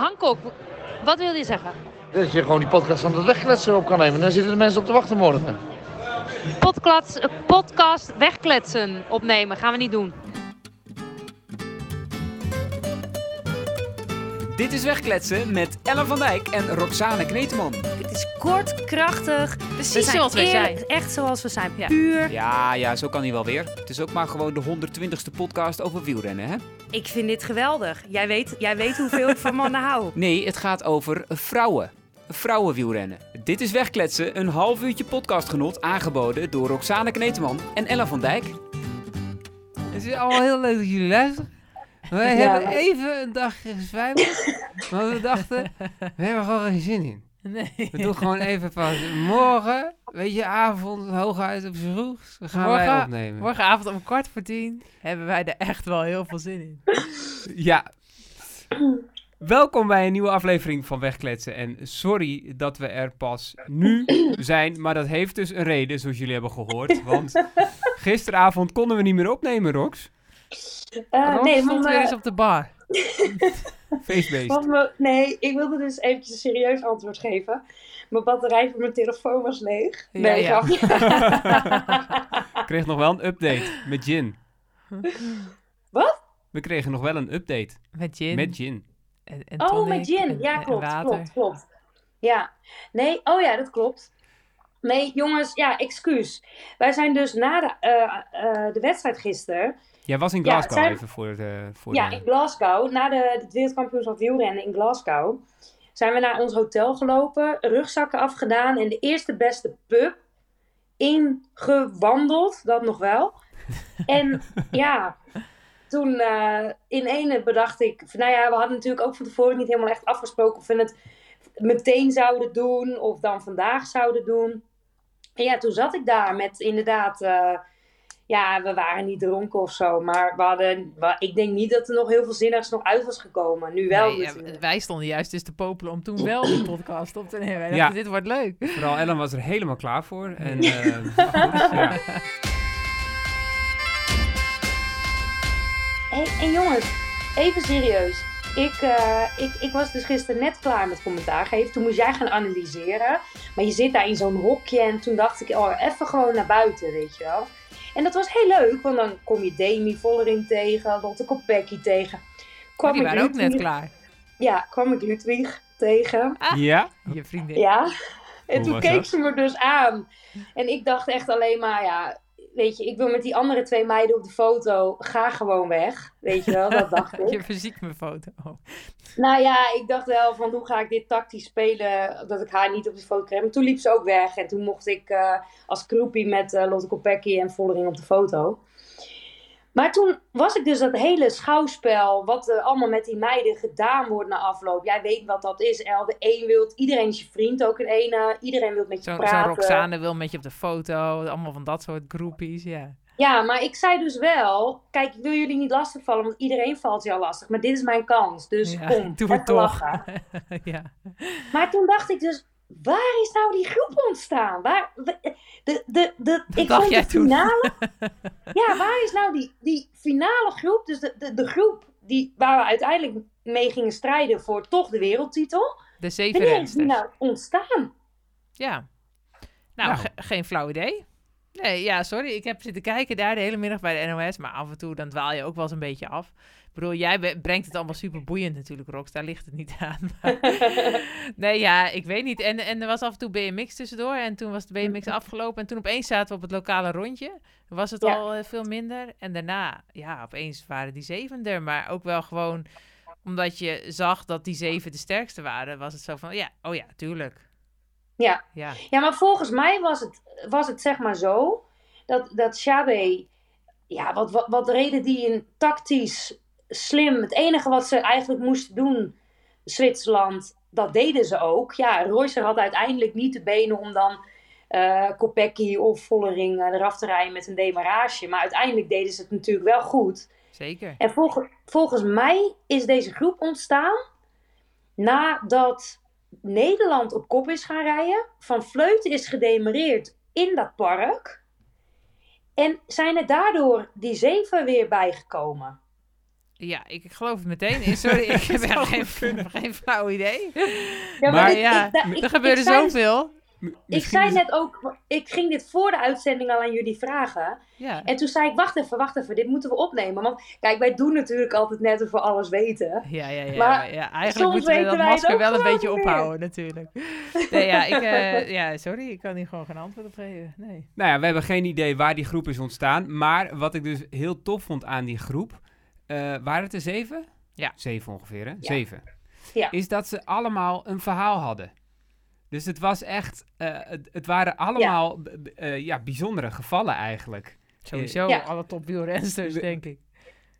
Hancock, wat wil je zeggen? Dat je gewoon die podcast van het wegkletsen op kan nemen. Dan zitten de mensen op te wachten morgen. Podcast, podcast wegkletsen opnemen, gaan we niet doen. Dit is Wegkletsen met Ellen van Dijk en Roxane Kneteman. Het is kort, krachtig. Precies zijn zoals we zijn. Echt zoals we zijn. Ja. Puur. Ja, ja, zo kan hij wel weer. Het is ook maar gewoon de 120ste podcast over wielrennen, hè? Ik vind dit geweldig. Jij weet, jij weet hoeveel ik van mannen hou. Nee, het gaat over vrouwen. Vrouwenwielrennen. Dit is Wegkletsen, een half uurtje podcastgenot aangeboden door Roxane Kneteman en Ellen van Dijk. Het is allemaal heel leuk dat jullie luisteren. Wij Ja, hebben maar- even een dagje gezwijmeld. maar we dachten, we hebben gewoon geen zin in. Nee. We doen gewoon even pas. Morgen, weet je, avond, hooguit op z'n vroeg. Gaan wij Morgen- opnemen. Morgenavond om kwart voor tien hebben wij er echt wel heel veel zin in. Ja. Welkom bij een nieuwe aflevering van Wegkletsen. En sorry dat we er pas nu zijn, maar dat heeft dus een reden, zoals jullie hebben gehoord. Want gisteravond konden we niet meer opnemen, Rox. Uh, nee, stond want, weer eens op de bar. Feestbeest. me- nee, ik wilde dus eventjes een serieus antwoord geven. Mijn batterij van mijn telefoon was leeg. Ja, nee, ja. Ik kreeg nog wel een update met gin. Wat? We kregen nog wel een update Met gin. met gin. en, en Oh, met gin. eh, Ja, klopt, klopt, klopt. Ja. Nee, oh ja, dat klopt. Nee, jongens, ja, excuus. Wij zijn dus na de, eh, eh, de wedstrijd gisteren Jij was in Ja, Glasgow zijn- even voor de... Voor Ja, de... in Glasgow. Na de, het wereldkampioenschap wielrennen in Glasgow zijn we naar ons hotel gelopen, rugzakken afgedaan en de eerste beste pub ingewandeld, dat nog wel. En ja, toen eh, in ene bedacht ik, van, nou ja, we hadden natuurlijk ook van tevoren niet helemaal echt afgesproken of we het meteen zouden doen of dan vandaag zouden doen. En ja, toen zat ik daar met inderdaad, eh, ja, we waren niet dronken of zo, maar we hadden, ik denk niet dat er nog heel veel zinnigs nog uit was gekomen. Nu wel Nee, ja, natuurlijk. wij stonden juist dus te popelen om toen wel die podcast op te nemen. Ja. dit wordt leuk. Vooral Ellen was er helemaal klaar voor. En, eh, goed, ja. Hey, en jongens, even serieus. Ik, eh, ik, ik was dus gisteren net klaar met commentaar geven. Toen moest jij gaan analyseren. Maar je zit daar in zo'n hokje. En toen dacht ik, oh, even gewoon naar buiten, weet je wel. En dat was heel leuk, want dan kom je Demi Vollering tegen, Lotte Kopecky tegen. Kwam die ik waren ook net klaar. Ja, kwam ik Ludwig tegen. ja? Je vriendin. Ja. En Hoe toen keek dat? ze me dus aan. En ik dacht echt alleen maar, ja, weet je, ik wil met die andere twee meiden op de foto. Ga gewoon weg. Weet je wel, dat dacht ik. Je fysiek mijn foto. Nou ja, ik dacht wel van hoe ga ik dit tactisch spelen, dat ik haar niet op de foto kreeg. Maar toen liep ze ook weg en toen mocht ik eh, als groepie met eh, Lotte Kopecky en Vollering op de foto. Maar toen was ik dus dat hele schouwspel, wat er allemaal met die meiden gedaan wordt na afloop. Jij weet wat dat is, El. De een wil, iedereen is je vriend ook een ene. Iedereen wil met je zo praten. Roxane wil met je op de foto. Allemaal van dat soort groepies, ja. Ja, maar ik zei dus wel, kijk, ik wil jullie niet lastigvallen, want iedereen valt al lastig. Maar dit is mijn kans, dus Ja, kom, doe het toch. ja. Maar toen dacht ik dus, waar is nou die groep ontstaan? Waar, de, de, de, de, ik dacht vond jij de toen. finale... ja, waar is nou die, die finale groep? Dus de, de, de groep die, waar we uiteindelijk mee gingen strijden voor toch de wereldtitel. De zeven Wanneer is die nou ontstaan? Ja. Nou, Nou. ge- geen flauw idee. Nee, ja, sorry. Ik heb zitten kijken daar de hele middag bij de NOS. Maar af en toe dan dwaal je ook wel eens een beetje af. Ik bedoel, jij brengt het allemaal super boeiend natuurlijk, Rox. Daar ligt het niet aan. Maar- nee, ja, ik weet niet. En, en er was af en toe BMX tussendoor. En toen was de BMX afgelopen. En toen opeens zaten we op het lokale rondje. Was het Ja. al eh, veel minder. En daarna, ja, opeens waren die zeven er. Maar ook wel gewoon omdat je zag dat die zeven de sterkste waren. Was het zo van, ja, oh ja, tuurlijk. Ja. Ja. Ja, maar volgens mij was het, was het zeg maar zo dat, dat Xabe, ja, wat, wat, wat reden die in tactisch slim. Het enige wat ze eigenlijk moesten doen, Zwitserland, dat deden ze ook. Ja, Roycer had uiteindelijk niet de benen om dan Kopecky of Vollering eh, eraf te rijden met een demarrage. Maar uiteindelijk deden ze het natuurlijk wel goed. Zeker. En volge- volgens mij is deze groep ontstaan nadat Nederland op kop is gaan rijden. Van Vleuten is gedemareerd in dat park. En zijn er daardoor die zeven weer bijgekomen. Ja, ik, ik geloof het meteen. in. Sorry, ik heb echt geen, geen flauw idee. Ja, Maar ik- ja, ik- ik- er ik gebeurde zoveel. Ik zei is- net ook, ik ging dit voor de uitzending al aan jullie vragen. Ja. En toen zei ik, wacht even, wacht even, dit moeten we opnemen. Want kijk, wij doen natuurlijk altijd net of we alles weten. Ja, ja, ja. Maar Maar ja, eigenlijk soms moeten we dat masker wel een beetje meer. ophouden, natuurlijk. Nee, ja, ik, eh, ja, sorry, ik kan hier gewoon geen antwoord op geven. Nee. Nou ja, we hebben geen idee waar die groep is ontstaan. Maar wat ik dus heel tof vond aan die groep. eh, waren het er zeven? Ja. Zeven ongeveer, hè? Zeven. Ja. Is dat ze allemaal een verhaal hadden. Dus het was echt, eh, het, het waren allemaal b- b- eh, ja, bijzondere gevallen eigenlijk. Sowieso Ja. alle topwielrensters, denk ik.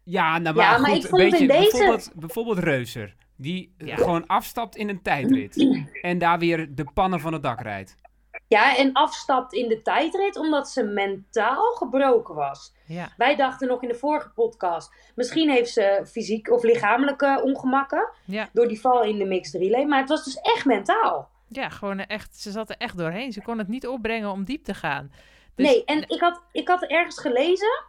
Ja, nou Ja, maar, maar goed, ik vond een beetje, in deze- bijvoorbeeld, bijvoorbeeld Reuser. Die eh, Ja. gewoon afstapt in een tijdrit. en daar weer de pannen van het dak rijdt. Ja, en afstapt in de tijdrit omdat ze mentaal gebroken was. Ja. Wij dachten nog in de vorige podcast, misschien heeft ze fysiek of lichamelijke ongemakken Ja. door die val in de mixed relay. Maar het was dus echt mentaal. Ja, gewoon echt, ze zat er echt doorheen. Ze kon het niet opbrengen om diep te gaan. Dus- nee, en ik had, ik had ergens gelezen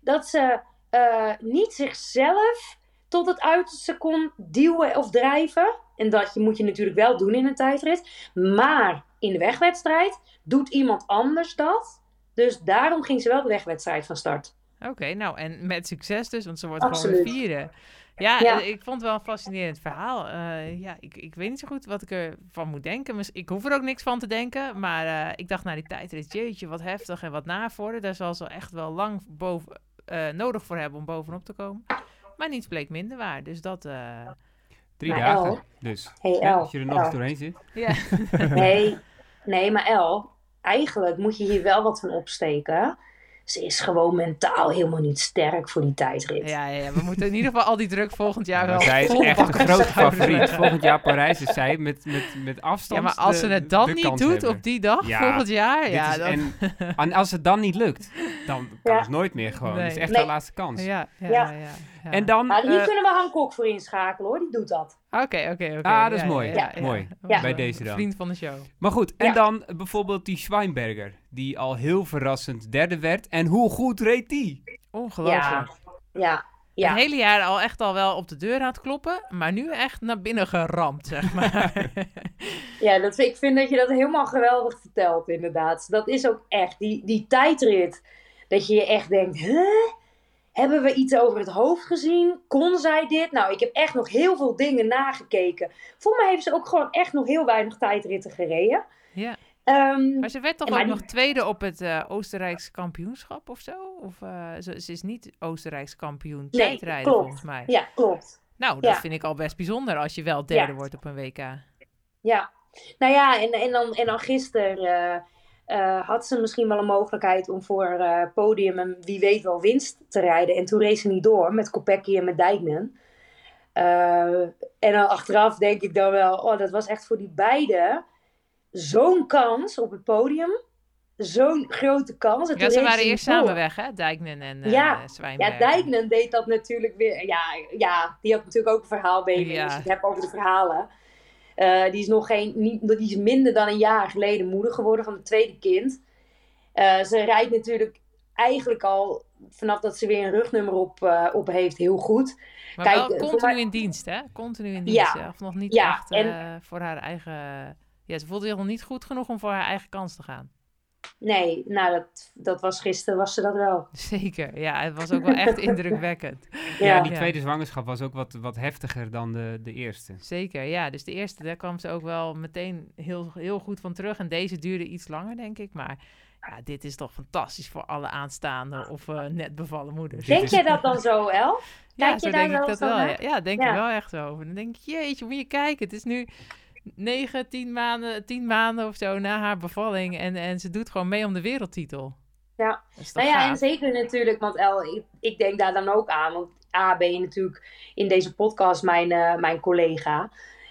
dat ze eh, niet zichzelf tot het uiterste kon duwen of drijven. En dat je, moet je natuurlijk wel doen in een tijdrit. Maar in de wegwedstrijd doet iemand anders dat. Dus daarom ging ze wel de wegwedstrijd van start. Oké, nou, en met succes dus, want ze wordt Absoluut. gewoon vierde. Ja, Ja. eh, ik vond het wel een fascinerend verhaal. Eh, ja, ik, ik weet niet zo goed wat ik ervan moet denken. Ik hoef er ook niks van te denken. Maar eh, ik dacht, nou, die tijdrit, jeetje, wat heftig en wat navorderen. Daar zal ze echt wel lang boven, eh, nodig voor hebben om bovenop te komen. Maar niets bleek minder waar. Dus dat, eh, Drie Maar dagen. El- Dus Hey, als je er nog doorheen zit. ja. Nee, nee, maar El, eigenlijk moet je hier wel wat van opsteken. Ze is gewoon mentaal helemaal niet sterk voor die tijdrit. Ja, ja, ja, we moeten in ieder geval al die druk volgend jaar wel zij is echt een zouden favoriet. Volgend jaar Parijs is zij met, met, met afstand. Ja, maar als de- ze het dan niet doet hebben. op die dag Ja, volgend jaar, ja, is- dan... en, en als het dan niet lukt, dan kan Ja. het nooit meer gewoon. Het is echt Nee. haar laatste kans. Ja, ja, Ja. ja. ja. En dan, Maar hier eh, kunnen we Hancock voor inschakelen hoor, die doet dat. Oké, oké, oké. Ah, dat is Ja, mooi. ja, Mooi. Ja. Bij deze dan. Vriend van de show. maar goed, en Ja. dan bijvoorbeeld die Schweinberger, die al heel verrassend derde werd. En hoe goed reed die? Ongelooflijk. Ja, ja, ja. Het hele jaar al echt al wel op de deur aan het kloppen, maar nu echt naar binnen geramd, zeg maar. Ja, dat, ik vind dat je dat helemaal geweldig vertelt, inderdaad. Dat is ook echt, die, die tijdrit, dat je je echt denkt, huh? Hebben we iets over het hoofd gezien? Kon zij dit? Nou, ik heb echt nog heel veel dingen nagekeken. Voor mij heeft ze ook gewoon echt nog heel weinig tijdritten gereden. ja. Ehm, Maar ze werd toch ook die- nog tweede op het eh Oostenrijks kampioenschap of zo? Of eh, ze, ze is niet Oostenrijks kampioen Nee, tijdrijden klopt. volgens mij. ja, klopt. Nou, dat Ja. vind ik al best bijzonder als je wel derde Ja. wordt op een WK. Ja, nou ja, en, en, dan, en dan gisteren eh, eh, had ze misschien wel een mogelijkheid om voor eh, podium en wie weet wel winst te rijden. En toen reed ze niet door met Kopecky en met Dijknen. Eh, en dan achteraf denk ik dan wel, oh, dat was echt voor die beiden zo'n kans op het podium. Zo'n grote kans. En Ja, ze waren eerst door. samen weg, hè? Dijknen en Ja. Ja, Dijknen deed dat natuurlijk weer. Ja, ja, die had natuurlijk ook een verhaal bij Ja. Je het hebt over de verhalen. Eh, die is nog geen, niet, die is minder dan een jaar geleden moeder geworden van het tweede kind. Eh, ze rijdt natuurlijk eigenlijk al vanaf dat ze weer een rugnummer op, eh, op heeft heel goed. Maar Kijk, wel continu in dienst, hè? Continu in dienst, Ja. Of nog niet Ja, echt en- voor haar eigen... Ja, ze voelde zich nog niet goed genoeg om voor haar eigen kans te gaan. Nee, nou dat, dat was gisteren, was ze dat wel. Zeker, ja. Het was ook wel echt indrukwekkend. Ja, Ja, die Ja. tweede zwangerschap was ook wat, wat heftiger dan de, de eerste. Zeker, ja. Dus de eerste, daar kwam ze ook wel meteen heel, heel goed van terug. En deze duurde iets langer, denk ik. Maar ja, dit is toch fantastisch voor alle aanstaande of eh, net bevallen moeders. Denk jij dat dan zo, El? Ja, Kijk zo je daar denk ik wel dat eens wel. Ja, ja denk Ja. ik wel echt zo over. Dan denk ik, jeetje, moet je kijken. Het is nu negen, tien maanden, tien maanden of zo na haar bevalling. En, en ze doet gewoon mee om de wereldtitel. Ja. Nou ja, en zeker natuurlijk, want El, ik, ik denk daar dan ook aan. Want A, ben je natuurlijk in deze podcast mijn, eh, mijn collega.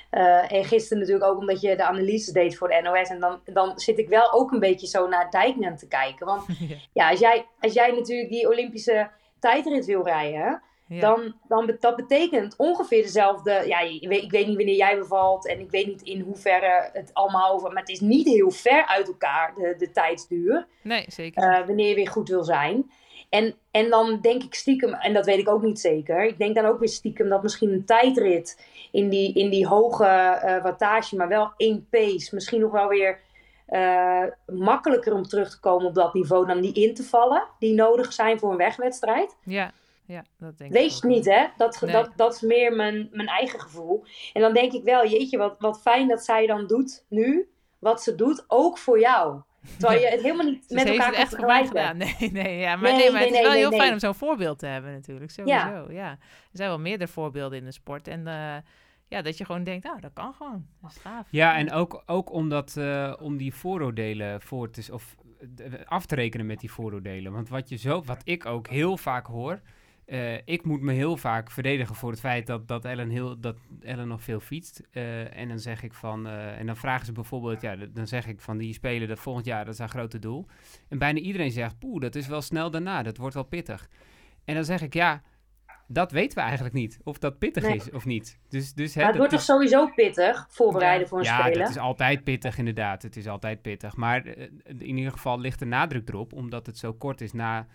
Eh, en gisteren natuurlijk ook omdat je de analyse deed voor de NOS. En dan, dan zit ik wel ook een beetje zo naar Dijknen te kijken. Want Ja. ja, als jij, als jij natuurlijk die Olympische tijdrit wil rijden, Ja. dan, dan dat betekent ongeveer dezelfde. Ja, je weet, ik weet niet wanneer jij bevalt en ik weet niet in hoeverre het allemaal over. Maar het is niet heel ver uit elkaar, de, de tijdsduur. Nee, zeker. eh, wanneer je weer goed wil zijn. En, en dan denk ik stiekem, en dat weet ik ook niet zeker, ik denk dan ook weer stiekem dat misschien een tijdrit in die, in die hoge eh, wattage, maar wel één pace, misschien nog wel weer eh, makkelijker om terug te komen op dat niveau dan die in te vallen, die nodig zijn voor een wegwedstrijd. Ja, ja dat denk Weet ik ook. niet, hè? Dat, Nee. dat, dat is meer mijn, mijn eigen gevoel. En dan denk ik wel, jeetje, wat, wat fijn dat zij dan doet nu, wat ze doet, ook voor jou. Terwijl je het helemaal niet met elkaar echt vergelijken. gedaan. Nee, nee, ja. Maar, Nee, nee, maar nee, het is wel nee, heel fijn nee. om zo'n voorbeeld te hebben natuurlijk. Sowieso, ja. Er zijn wel meerdere voorbeelden in de sport. En eh, ja, dat je gewoon denkt, nou, dat kan gewoon. Dat is gaaf. Ja, en ook, ook omdat, eh, om die vooroordelen voor te, of, eh, af te rekenen met die vooroordelen. Want wat, je zo, wat ik ook heel vaak hoor, eh, ik moet me heel vaak verdedigen voor het feit dat, dat, Ellen, heel, dat Ellen nog veel fietst. Eh, en dan zeg ik van, eh, en dan vragen ze bijvoorbeeld, ja, dan zeg ik van die spelen dat volgend jaar, dat is haar grote doel. En bijna iedereen zegt, poeh, dat is wel snel daarna, dat wordt wel pittig. En dan zeg ik, ja, dat weten we eigenlijk niet, of dat pittig Nee. is of niet. Dus, dus, hè, Maar het wordt toch is- sowieso pittig, voorbereiden voor een ja, spelen? dat is altijd pittig inderdaad. Het is altijd pittig. Maar in ieder geval ligt de nadruk erop, omdat het zo kort is na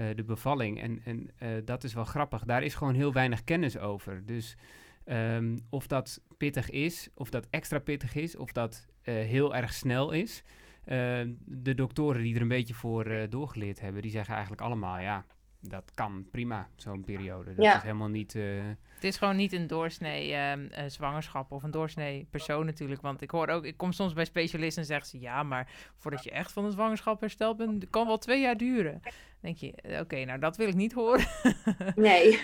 eh, de bevalling. En, en eh, dat is wel grappig. Daar is gewoon heel weinig kennis over. Dus ehm, of dat pittig is, of dat extra pittig is, of dat eh, heel erg snel is. eh, de doktoren die er een beetje voor doorgeleerd hebben, die zeggen eigenlijk allemaal, ja, dat kan prima, zo'n periode. Dat Ja. is helemaal niet... eh, Het is gewoon niet een doorsnee ehm, eh, zwangerschap of een doorsnee persoon natuurlijk. Want ik hoor ook, ik kom soms bij specialisten en zeggen ze... ja, maar voordat je echt van een zwangerschap hersteld bent... kan wel twee jaar duren. Dan denk je, eh, oké, nou dat wil ik niet horen. Nee.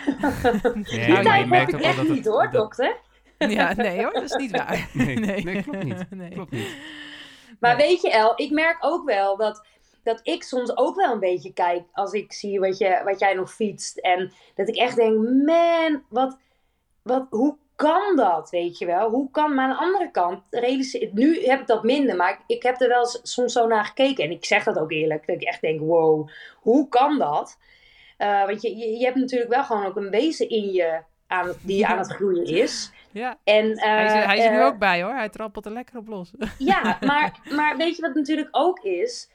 nee, Die maar je merkt ik ook wel echt dat het- niet hoor, dat- dokter. ja, nee hoor, dat is niet waar. Nee, nee, klopt niet. Nee. Klopt niet. Maar weet je El, ik merk ook wel dat, dat ik soms ook wel een beetje kijk als ik zie wat, je, wat jij nog fietst. En dat ik echt denk, man, wat, wat, hoe kan dat, weet je wel? Hoe kan, maar aan de andere kant, realiseer- nu heb ik dat minder, maar ik, heb er wel soms zo naar gekeken. En ik zeg dat ook eerlijk, dat ik echt denk, wow, hoe kan dat? Eh, want je, je, je hebt natuurlijk wel gewoon ook een wezen in je aan die aan het groeien is. Ja, En, eh, hij is, hij is er nu eh, ook bij hoor. Hij trappelt er lekker op los. ja, maar, maar weet je wat natuurlijk ook is?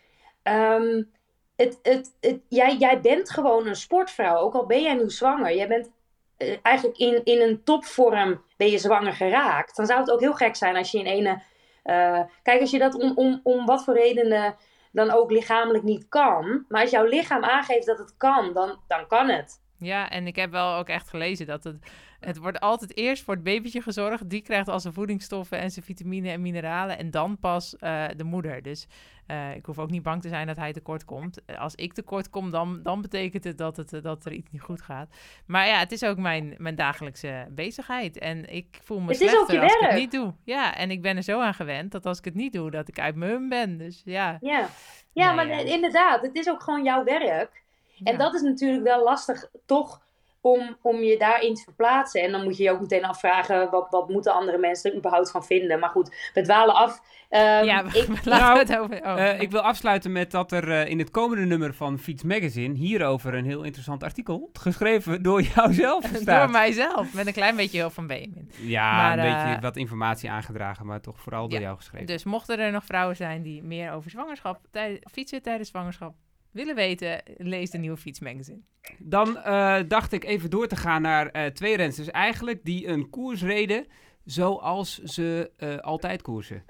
Het, het, het, jij, jij bent gewoon een sportvrouw, ook al ben jij nu zwanger. Jij bent eh, eigenlijk in, in een topvorm ben je zwanger geraakt. Dan zou het ook heel gek zijn als je in ene... eh, kijk, als je dat om, om, om wat voor redenen dan ook lichamelijk niet kan. Maar als jouw lichaam aangeeft dat het kan, dan, dan kan het. Ja, en ik heb wel ook echt gelezen dat het... Het wordt altijd eerst voor het babytje gezorgd. Die krijgt al zijn voedingsstoffen en zijn vitamine en mineralen. En dan pas eh, de moeder. Dus eh, ik hoef ook niet bang te zijn dat hij tekort komt. Eh, Als ik tekort kom, dan, dan betekent het dat, het dat er iets niet goed gaat. Maar ja, het is ook mijn, mijn dagelijkse bezigheid. En ik voel me Het slechter als ik het niet doe. Ja, en ik ben er zo aan gewend dat als ik het niet doe, dat ik uit mijn hum ben. Dus ja. Ja, ja maar ja. inderdaad, het is ook gewoon jouw werk. En Ja. dat is natuurlijk wel lastig, toch, om, om je daarin te verplaatsen. En dan moet je je ook meteen afvragen, wat, wat moeten andere mensen er überhaupt van vinden? Maar goed, we dwalen af. Ehm, ja, ik, laten Nou, we het over... Oh. Eh, ik wil afsluiten met dat er eh, in het komende nummer van Fiets Magazine hierover een heel interessant artikel, geschreven door jouzelf, staat. Door mijzelf, met een klein beetje hulp van Benjamin. Ja, Maar, een eh, beetje wat informatie aangedragen, maar toch vooral door ja, jou geschreven. Dus mochten er nog vrouwen zijn die meer over zwangerschap, tij- fietsen tijdens zwangerschap willen weten, lees de nieuwe fietsmagazine. Dan eh, dacht ik even door te gaan naar eh, twee rensters eigenlijk die een koers reden zoals ze eh, altijd koersen.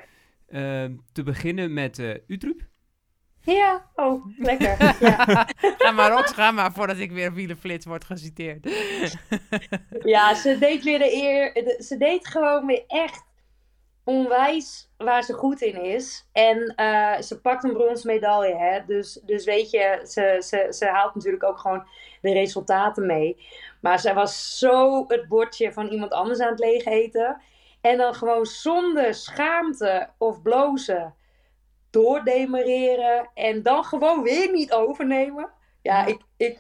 Eh, te beginnen met Utrup. ja, oh, lekker. ja. Ga maar Rox, ga maar voordat ik weer op wielenflits word geciteerd. ja, ze deed weer de eer. de- ze deed gewoon weer echt onwijs waar ze goed in is. En eh, ze pakt een bronzen medaille, hè. Dus, dus weet je, ze, ze, ze haalt natuurlijk ook gewoon de resultaten mee. Maar zij was zo het bordje van iemand anders aan het leeg eten. En dan gewoon zonder schaamte of blozen doordemereren. En dan gewoon weer niet overnemen. Ja, Ja. ik, ik,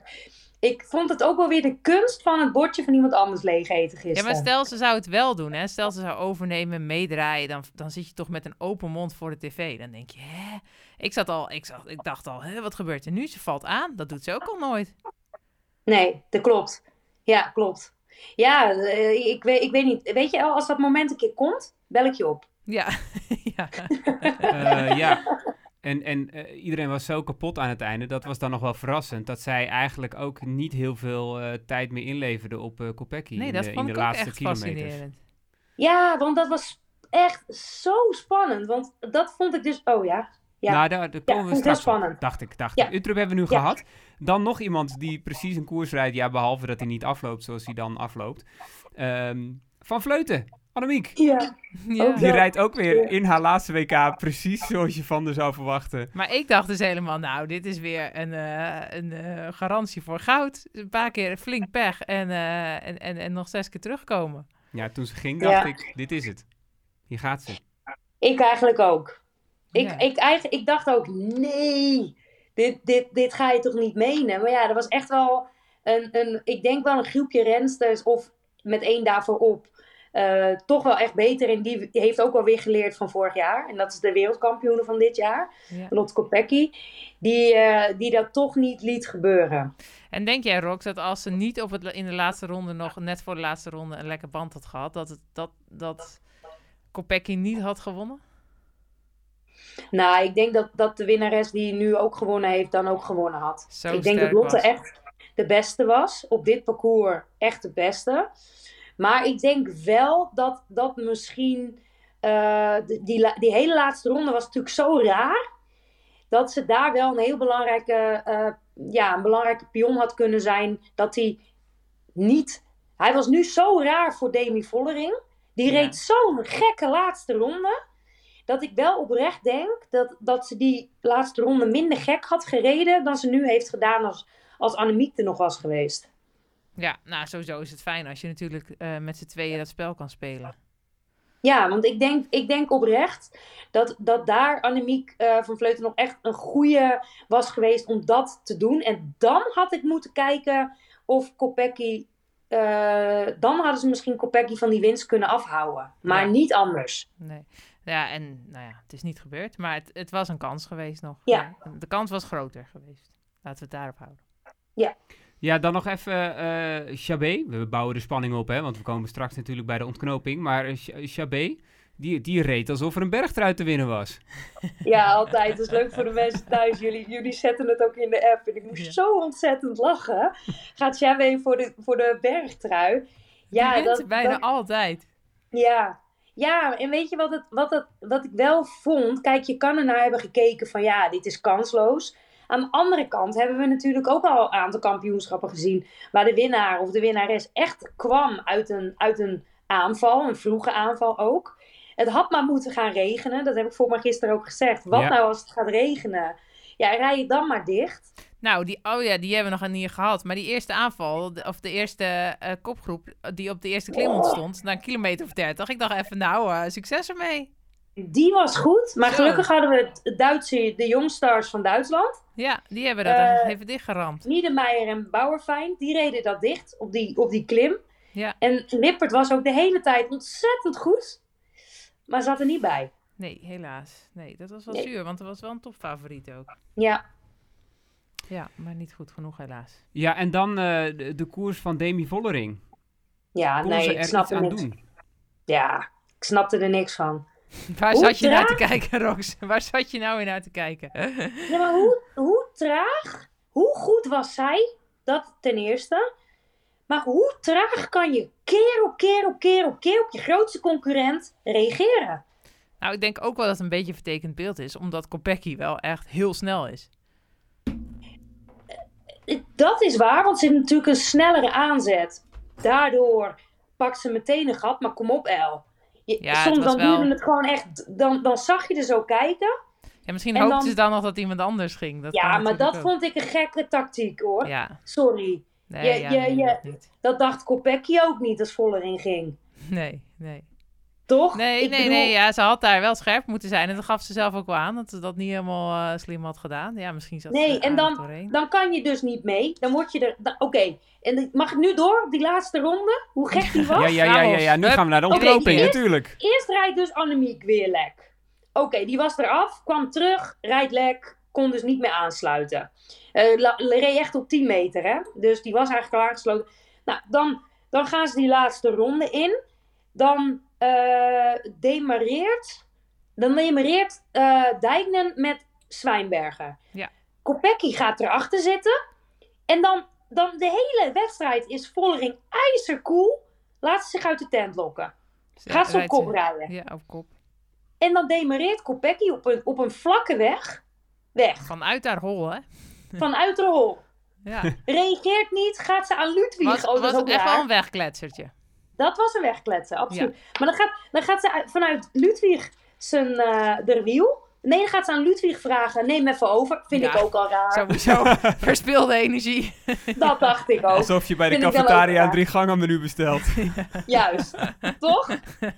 ik vond het ook wel weer de kunst van het bordje van iemand anders leeg eten gisteren. Ja, maar stel ze zou het wel doen, hè? stel ze zou overnemen, meedraaien, dan, dan zit je toch met een open mond voor de tv. Dan denk je, hè? Ik, zat al, ik, zat, ik dacht al, hè, wat gebeurt er nu? Ze valt aan, dat doet ze ook al nooit. Nee, dat klopt. Ja, klopt. Ja, eh, ik, weet, ik weet niet. Weet je wel, als dat moment een keer komt, bel ik je op. Ja, ja. Eh, ja. En, en eh, iedereen was zo kapot aan het einde. Dat was dan nog wel verrassend. Dat zij eigenlijk ook niet heel veel eh, tijd meer inleverde op uh, Kopecky. Nee, in dat de, vond in ik de ook laatste echt kilometers. fascinerend. Ja, want dat was echt zo spannend. Want dat vond ik dus... Oh ja. Ja. Nou, daar, daar Ja, komen we ik heel straks op, spannend. dacht ik. Dacht Ja. ik. Utrecht hebben we nu Ja. gehad. Dan nog iemand die precies een koers rijdt. Ja, behalve dat hij niet afloopt zoals hij dan afloopt. Ehm, van Vleuten, Annemiek. ja. Ja. Ook Die Ja. rijdt ook weer in haar laatste WK precies zoals je van haar zou verwachten. Maar ik dacht dus helemaal, nou, dit is weer een, eh, een eh, garantie voor goud. Een paar keer flink pech en, eh, en, en, en nog zes keer terugkomen. Ja, toen ze ging dacht Ja. ik, dit is het. Hier gaat ze. Ik eigenlijk ook. Ik, Ja. ik, eigenlijk, ik dacht ook, nee, dit, dit, dit ga je toch niet menen? Maar ja, er was echt wel een, een ik denk wel een groepje rensters of met één daarvoor op. eh, toch wel echt beter. En die heeft ook wel weer geleerd van vorig jaar. En dat is de wereldkampioene van dit jaar, Ja. Lotte Kopecky. Die, eh, die dat toch niet liet gebeuren. En denk jij, Rox, dat als ze niet op het, in de laatste ronde nog, net voor de laatste ronde, een lekker band had gehad, dat, het, dat, dat Kopecky niet had gewonnen? Nou, ik denk dat, dat de winnares die nu ook gewonnen heeft, dan ook gewonnen had. Zo ik denk dat Lotte was. echt de beste was. Op dit parcours echt de beste. Maar ik denk wel dat dat misschien... eh, die, die, hele laatste ronde was natuurlijk zo raar. Dat ze daar wel een heel belangrijke, eh, ja, een belangrijke pion had kunnen zijn. Dat hij niet... Hij was nu zo raar voor Demi Vollering. Die Ja. reed zo'n gekke laatste ronde. Dat ik wel oprecht denk dat, dat ze die laatste ronde minder gek had gereden. Dan ze nu heeft gedaan als, als Annemiek er nog was geweest. Ja, nou, sowieso is het fijn als je natuurlijk eh, met z'n tweeën dat spel kan spelen. Ja, want ik denk, ik denk oprecht dat, dat daar Annemiek eh, van Vleuten nog echt een goede was geweest om dat te doen. En dan had ik moeten kijken of Kopecky... eh, dan hadden ze misschien Kopecky van die winst kunnen afhouden. Maar Ja. niet anders. Nee. Ja, en nou ja, het is niet gebeurd, maar het, het was een kans geweest nog. Ja. De kans was groter geweest. Laten we het daarop houden. Ja, dan nog even eh Chabé. We bouwen de spanning op, hè, want we komen straks natuurlijk bij de ontknoping. Maar eh, Ch- Chabé, die, die reed alsof er een bergtrui te winnen was. Ja, altijd. Dat is leuk voor de mensen thuis. Jullie, jullie zetten het ook in de app. En ik moest Ja. zo ontzettend lachen. Gaat Xavier voor de, voor de bergtrui. Ja, Die dat, bijna dat- altijd. ja. ja, en weet je wat, het, wat, het, wat ik wel vond? Kijk, je kan ernaar hebben gekeken van ja, dit is kansloos. Aan de andere kant hebben we natuurlijk ook al een aantal kampioenschappen gezien. Waar de winnaar of de winnares echt kwam uit een, uit een aanval, een vroege aanval ook. Het had maar moeten gaan regenen. Dat heb ik voor mij gisteren ook gezegd. Wat Ja. nou als het gaat regenen? Ja, rij je dan maar dicht. Nou, die, oh ja, die hebben we nog niet gehad. Maar die eerste aanval, of de eerste eh, kopgroep die op de eerste klim ontstond, na een kilometer of dertig. Ik dacht even, nou, eh, succes ermee. Die was goed. Maar Zo. gelukkig hadden we het Duitse, de Youngstars van Duitsland. Ja, die hebben dat Eh, even dichtgeramd. Niedermeyer en Bauerfeind, die reden dat dicht op die, op die klim. Ja. En Lippert was ook de hele tijd ontzettend goed. Maar zat er niet bij. Nee, helaas. Nee, dat was wel Nee. zuur, want er was wel een topfavoriet ook. Ja, Ja, maar niet goed genoeg helaas. Ja, en dan eh, de, de koers van Demi Vollering. ja Kon nee, ik er snapte iets aan niks. doen? Ja, ik snapte er niks van. Waar Hoe zat je naar te traag? kijken, Rox? Waar zat je nou weer naar te kijken? Ja, maar hoe, hoe traag, hoe goed was zij? Dat ten eerste. Maar hoe traag kan je keer op keer op keer op keer op je grootste concurrent reageren? Nou, ik denk ook wel dat het een beetje een vertekend beeld is, omdat Kopecky wel echt heel snel is. Dat is waar, want ze heeft natuurlijk een snellere aanzet. Daardoor pakt ze meteen een gat, maar kom op, El. Je, Ja, soms dan wel- duurde het gewoon echt, dan, dan zag je er zo kijken. Ja, misschien En hoopten dan- ze dan nog dat iemand anders ging. Dat ja, maar dat ook. vond ik een gekke tactiek hoor. Ja, Sorry. nee, Je- ja, je- nee, dat. Dat dacht Kopecky ook niet als Vollering ging. Nee, nee. Toch? Nee, Ik nee, bedoel- nee. Ja, ze had daar wel scherp moeten zijn. En dat gaf ze zelf ook wel aan, dat ze dat niet helemaal eh, slim had gedaan. Ja, misschien zat Nee, ze en dan- doorheen. Dan kan je dus niet mee. Dan word je er... Oké, en mag ik nu door op die laatste ronde? Hoe gek die was? Ja, ja, ja, ja, ja. Nu gaan we naar de ontknoping, eerst- natuurlijk. Eerst rijdt dus Annemiek weer lek. Oké, die was eraf, kwam terug, rijdt lek, kon dus niet meer aansluiten. Eh reed echt op 10 meter, hè? Dus die was eigenlijk al aangesloten. Nou, dan, dan gaan ze die laatste ronde in. Dan eh demareert, dan demareert eh Dijknen met Zwijnberger. Ja. Kopecky gaat erachter zitten. En dan, dan de hele wedstrijd is Vollering ijzerkoel. Laat ze zich uit de tent lokken. Gaat ze op kop rijden. Ja, op kop. En dan demareert Kopecky op een, op een vlakke weg. Weg. Vanuit haar hol, hè? Vanuit de hol. Ja. Reageert niet. Gaat ze aan Ludwig. Was, oh, dat was echt wel een wegkletsertje. Dat was een wegkletsen, absoluut. Maar dan gaat, dan gaat ze uit- vanuit Ludwig zijn uh, de wiel. Nee, dan gaat ze aan Ludwig vragen. Neem even over. Vind Ja, ik ook al raar. Sowieso verspilde energie. Dat dacht ik ook. Alsof je bij de Vind cafetaria een drie gangen menu bestelt. Juist. Toch?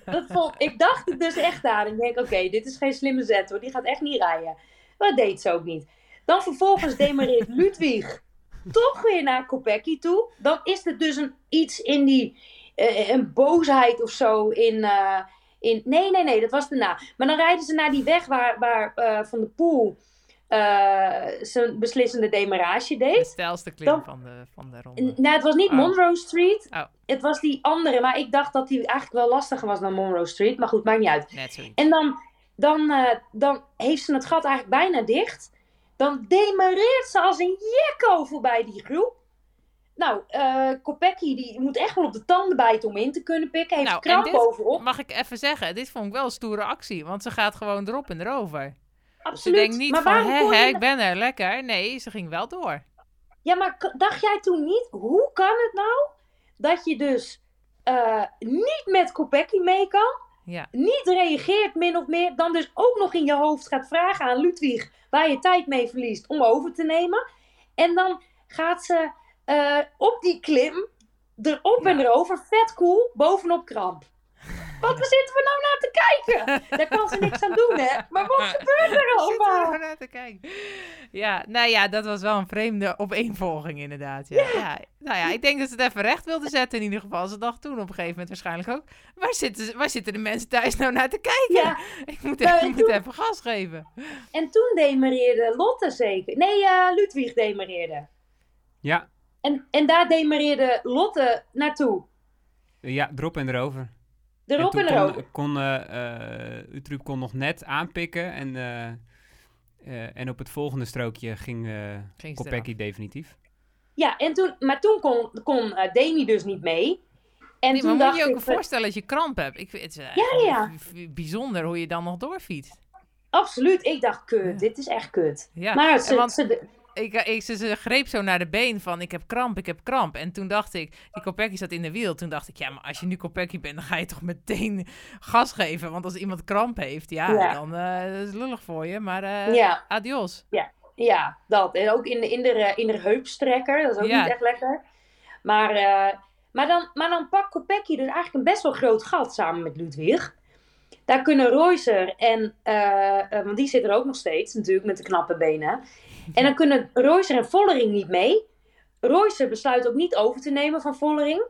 Dat vond, ik dacht het dus echt aan. Ik denk, oké, dit is geen slimme zet hoor. Die gaat echt niet rijden. Maar dat deed ze ook niet. Dan vervolgens demareert Ludwig toch weer naar Kopecky toe. Dan is er dus een, iets in die... eh, een boosheid of zo in... eh, in nee, nee, nee, dat was daarna. Maar dan rijden ze naar die weg waar, waar eh, Van de Poel eh, zijn beslissende demarage De deed. stijlste klim Dan- van de, van de N- ronde. Nou, het was niet Oh. Monroe Street. Oh. Het was die andere. Maar ik dacht dat die eigenlijk wel lastiger was dan Monroe Street. Maar goed, maakt niet uit. Net zoiets. En dan, dan, eh, dan heeft ze het gat eigenlijk bijna dicht. Dan demareert ze als een jekko voorbij die groep. Nou, eh Kopecky die moet echt wel op de tanden bijten om in te kunnen pikken. Heeft Nou, krap dit- bovenop. Mag ik even zeggen, dit vond ik wel een stoere actie. Want ze gaat gewoon erop en erover. Ze Absoluut. denkt niet maar van, hè, ik ben er, lekker. Nee, ze ging wel door. Ja, maar dacht jij toen niet, hoe kan het nou dat je dus eh, niet met Kopecky mee kan? Ja. niet reageert min of meer, dan dus ook nog in je hoofd gaat vragen aan Ludwig waar je tijd mee verliest om over te nemen. En dan gaat ze eh, op die klim erop en Ja. erover, vet cool, bovenop kramp. Wat waar zitten we nou naar te kijken? Daar kan ze niks aan doen, hè? Maar wat gebeurt er er allemaal? gewoon naar te kijken. Ja, nou ja, dat was wel een vreemde opeenvolging inderdaad. Ja. Ja. Nou ja, ik denk dat ze het even recht wilde zetten in ieder geval. Ze dacht toen op een gegeven moment waarschijnlijk ook... Waar zitten, waar zitten de mensen thuis nou naar te kijken? Ja, Ik moet, Nou, even, en ik moet toen- even gas geven. en toen demareerde Lotte zeker. Nee, eh, Ludwig demareerde. Ja, En, en daar demareerde Lotte naartoe. ja, erop en erover. Erop en, kon, erover. kon eh, eh, Utrecht kon nog net aanpikken en, eh, eh, en op het volgende strookje ging eh Ging Kopecky definitief. Ja, en toen, maar toen kon, kon Demi dus niet mee. En Nee, toen maar dacht moet je je ook ik, voorstellen dat je kramp hebt? Ik vind het is, Ja, ja. bijzonder hoe je dan nog doorfietst. absoluut, ik dacht, kut, Ja. dit is echt kut. Ja, Maar en ze, want ze, ik, ik, ze, ze greep zo naar de been van ik heb kramp, ik heb kramp. En toen dacht ik, die Kopecky zat in de wiel. Toen dacht ik, ja, maar als je nu Kopecky bent, dan ga je toch meteen gas geven. Want als iemand kramp heeft, ja, Ja. dan eh dat is lullig voor je. Maar eh, ja, adios. ja, dat. En ook in de, in de, eh, in de heupstrekker, dat is ook Ja. niet echt lekker. Maar, eh, maar, dan, maar dan pakt Kopecky dus eigenlijk een best wel groot gat samen met Ludwig. Daar kunnen Royser en, eh, eh, want die zit er ook nog steeds natuurlijk met de knappe benen. En dan kunnen Royser en Vollering niet mee. Royser besluit ook niet over te nemen van Vollering.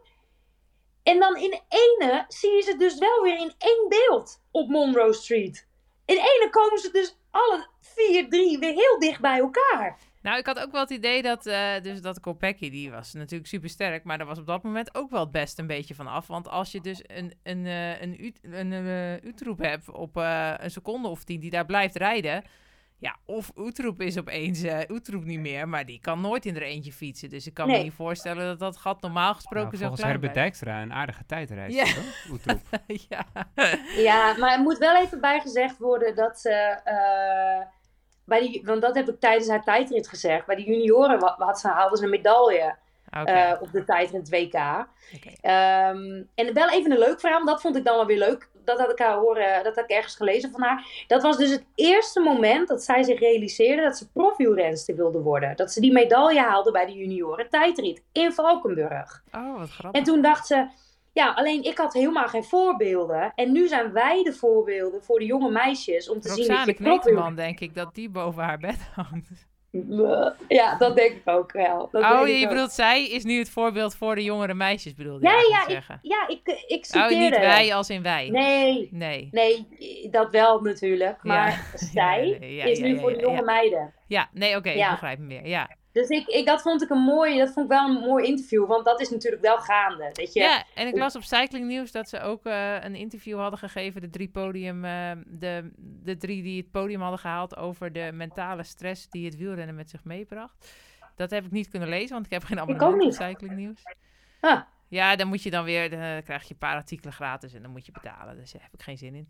En dan in ene zie je ze dus wel weer in één beeld op Monroe Street. In ene komen ze dus alle vier, drie weer heel dicht bij elkaar. Nou, ik had ook wel het idee dat, eh dus dat Kopecky, die was natuurlijk super sterk, maar daar was op dat moment ook wel het best een beetje van af. Want als je dus een, een, eh, een, een, eh, hebt op een seconde of tien die daar blijft rijden, ja, of Utroep is opeens eh Utroep niet meer, maar die kan nooit in er eentje fietsen. Dus ik kan me niet voorstellen dat dat gat normaal gesproken Nou, zo volgens klein Herbert. Dijkstra een aardige tijdreis. Ja. Oetroep. ja. Ja, maar er moet wel even bijgezegd worden dat ze. eh, bij die, want dat heb ik tijdens haar tijdrit gezegd. Bij de junioren wa- had ze, haalde ze een medaille Oké. eh, op de tijdrit WK. oké. Ehm, en wel even een leuk verhaal, dat vond ik dan wel weer leuk. Dat had ik haar horen, dat had ik ergens gelezen van haar. Dat was dus het eerste moment dat zij zich realiseerde dat ze profielrenster wilde worden. Dat ze die medaille haalde bij de junioren tijdrit in Valkenburg. Oh, wat grappig. En toen dacht ze, ja, alleen ik had helemaal geen voorbeelden. En nu zijn wij de voorbeelden voor de jonge meisjes om te zien dat je. Kneteman, denk ik, dat die boven haar bed hangt. Ja, dat denk ik ook wel. Dat Oh, je ik ook. bedoelt, zij is nu het voorbeeld voor de jongere meisjes, bedoelde je Ja, zeggen? Ja, ik, ik Oh, citeerde. niet wij als in wij. Nee, Nee. nee, dat wel natuurlijk. Maar Ja. zij Ja, ja, is nu voor de jonge meiden. Ja, nee, oké, ik begrijp hem weer. Ja. Dus ik, ik, dat vond ik een mooi, dat vond ik wel een mooi interview, want dat is natuurlijk wel gaande. Weet je? Ja, en ik las op Cycling News dat ze ook eh, een interview hadden gegeven, de drie podium, eh, de, de drie die het podium hadden gehaald over de mentale stress die het wielrennen met zich meebracht. Dat heb ik niet kunnen lezen, want ik heb geen abonnement op. Cycling News. Ah. Ja, dan moet je dan weer, dan krijg je een paar artikelen gratis en dan moet je betalen. Dus daar heb ik geen zin in.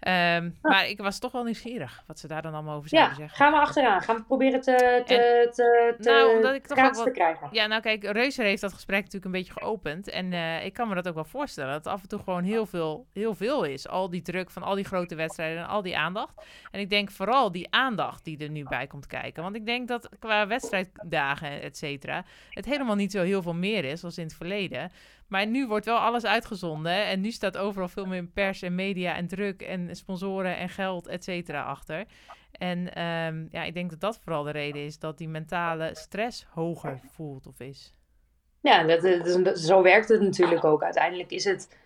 Ehm, Maar ik was toch wel nieuwsgierig wat ze daar dan allemaal over zouden Ja, zeggen. gaan we achteraan. Gaan we proberen te, te, En- te, te, Nou, omdat ik toch te krijgen. Ja, nou kijk, Reuser heeft dat gesprek natuurlijk een beetje geopend. En eh, ik kan me dat ook wel voorstellen. Dat het af en toe gewoon heel veel, heel veel is. Al die druk van al die grote wedstrijden en al die aandacht. En ik denk vooral die aandacht die er nu bij komt kijken. Want ik denk dat qua wedstrijddagen, et cetera, het helemaal niet zo heel veel meer is als in het verleden. Maar nu wordt wel alles uitgezonden. En nu staat overal veel meer pers en media en druk en sponsoren en geld, et cetera, achter. En ehm, ja, ik denk dat dat vooral de reden is dat die mentale stress hoger voelt of is. Ja, dat, is- dat- zo werkt het natuurlijk ook. Uiteindelijk is het,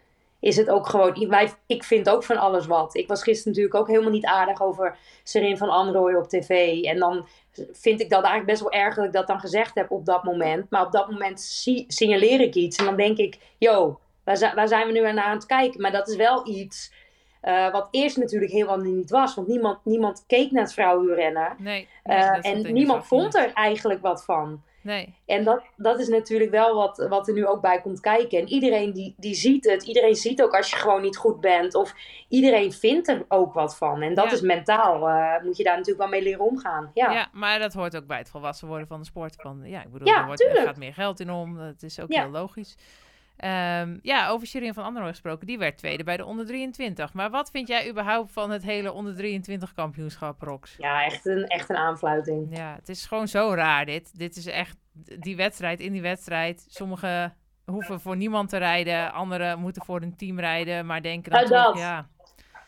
is het ook gewoon... Wij, ik vind ook van alles wat. Ik was gisteren natuurlijk ook helemaal niet aardig over Serin van Anrooy op tv. En dan vind ik dat eigenlijk best wel erg dat ik dat dan gezegd heb op dat moment. Maar op dat moment si- signaleer ik iets. En dan denk ik, yo, waar, waar zijn we nu naar aan het kijken? Maar dat is wel iets eh, wat eerst natuurlijk helemaal niet was. Want niemand, niemand keek naar het vrouwenrennen. Nee. Eh, nee, en niemand vond er eigenlijk wat van. Nee. En dat, dat is natuurlijk wel wat, wat er nu ook bij komt kijken. En iedereen die, die ziet het. Iedereen ziet ook als je gewoon niet goed bent. Of iedereen vindt er ook wat van. En dat Ja. is mentaal. eh, moet je daar natuurlijk wel mee leren omgaan. Ja, Ja. maar dat hoort ook bij het volwassen worden van de sport. Van, ja, ik bedoel, Ja, er, wordt, er gaat meer geld in om. Dat is ook heel logisch. Ehm, ja, over Shirin van Androoy gesproken. Die werd tweede bij de onder 23. Maar wat vind jij überhaupt van het hele onder 23 kampioenschap, Rox? ja echt, een, echt een aanfluiting. Ja, het is gewoon zo raar dit. Dit is echt die wedstrijd in die wedstrijd. Sommigen hoeven voor niemand te rijden. Anderen moeten voor een team rijden. Maar denken dan Nou, toch, dat. ja...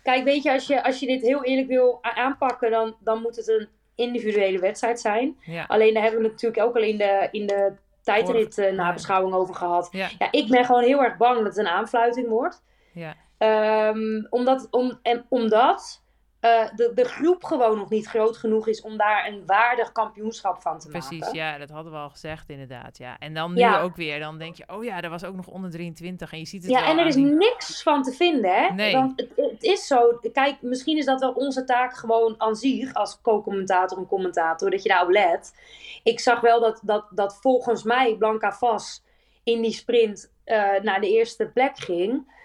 Kijk, weet je, als je, als je dit heel eerlijk wil aanpakken, dan, dan moet het een individuele wedstrijd zijn. ja. Alleen daar hebben we natuurlijk ook al in de, in de tijdrit eh, nabeschouwing over gehad. Ja, Ja, ik ben gewoon heel erg bang dat het een aanfluiting wordt. ja. Ehm, omdat om, en omdat eh, de, de groep gewoon nog niet groot genoeg is om daar een waardig kampioenschap van te Precies, maken. ja, dat hadden we al gezegd inderdaad. Ja. En dan nu Ja. ook weer, dan denk je, oh ja, er was ook nog onder 23 en je ziet het Ja, en er is die- niks van te vinden, hè? Nee. Want het, het is zo. Kijk, misschien is dat wel onze taak gewoon aan zich, als co-commentator en commentator, dat je daarop let. Ik zag wel dat, dat, dat volgens mij Blanca Vas in die sprint eh, naar de eerste plek ging.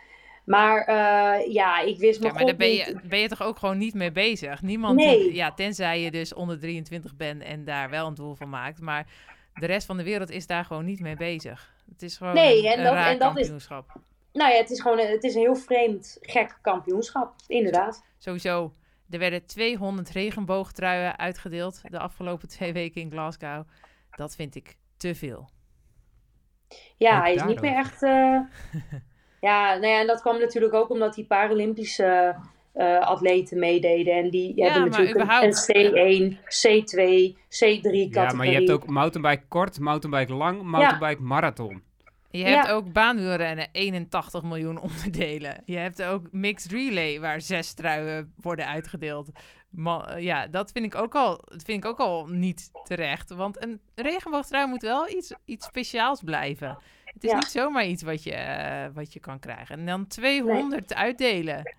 Maar eh, ja, ik wist Ja, nog maar daar ben je, ben je toch ook gewoon niet mee bezig? Niemand, Nee. die- ja, tenzij je dus onder 23 bent en daar wel een doel van maakt. Maar de rest van de wereld is daar gewoon niet mee bezig. Het is gewoon Nee, een, en een dat- raar en dat is- kampioenschap. Nou ja, het is gewoon een, het is een heel vreemd, gek kampioenschap. Inderdaad. Sowieso, er werden 200 regenboogtruien uitgedeeld de afgelopen twee weken in Glasgow. Dat vind ik te veel. Ja, hij is niet meer echt. eh, ja, nou ja, en dat kwam natuurlijk ook omdat die Paralympische eh, atleten meededen. En die Ja, hebben natuurlijk een, überhaupt- een C1, C2, C3 categorie. Ja, maar je hebt ook mountainbike kort, mountainbike lang, mountainbike marathon. Je Ja. hebt ook baanwielrennen, 81 miljoen onderdelen. Je hebt ook mixed relay, waar zes truien worden uitgedeeld. Ma- ja, dat vind ik ook al, dat vind ik ook al niet terecht. Want een regenboogtrui moet wel iets, iets speciaals blijven. Het is Ja. niet zomaar iets wat je, eh, wat je kan krijgen. En dan 200 uitdelen.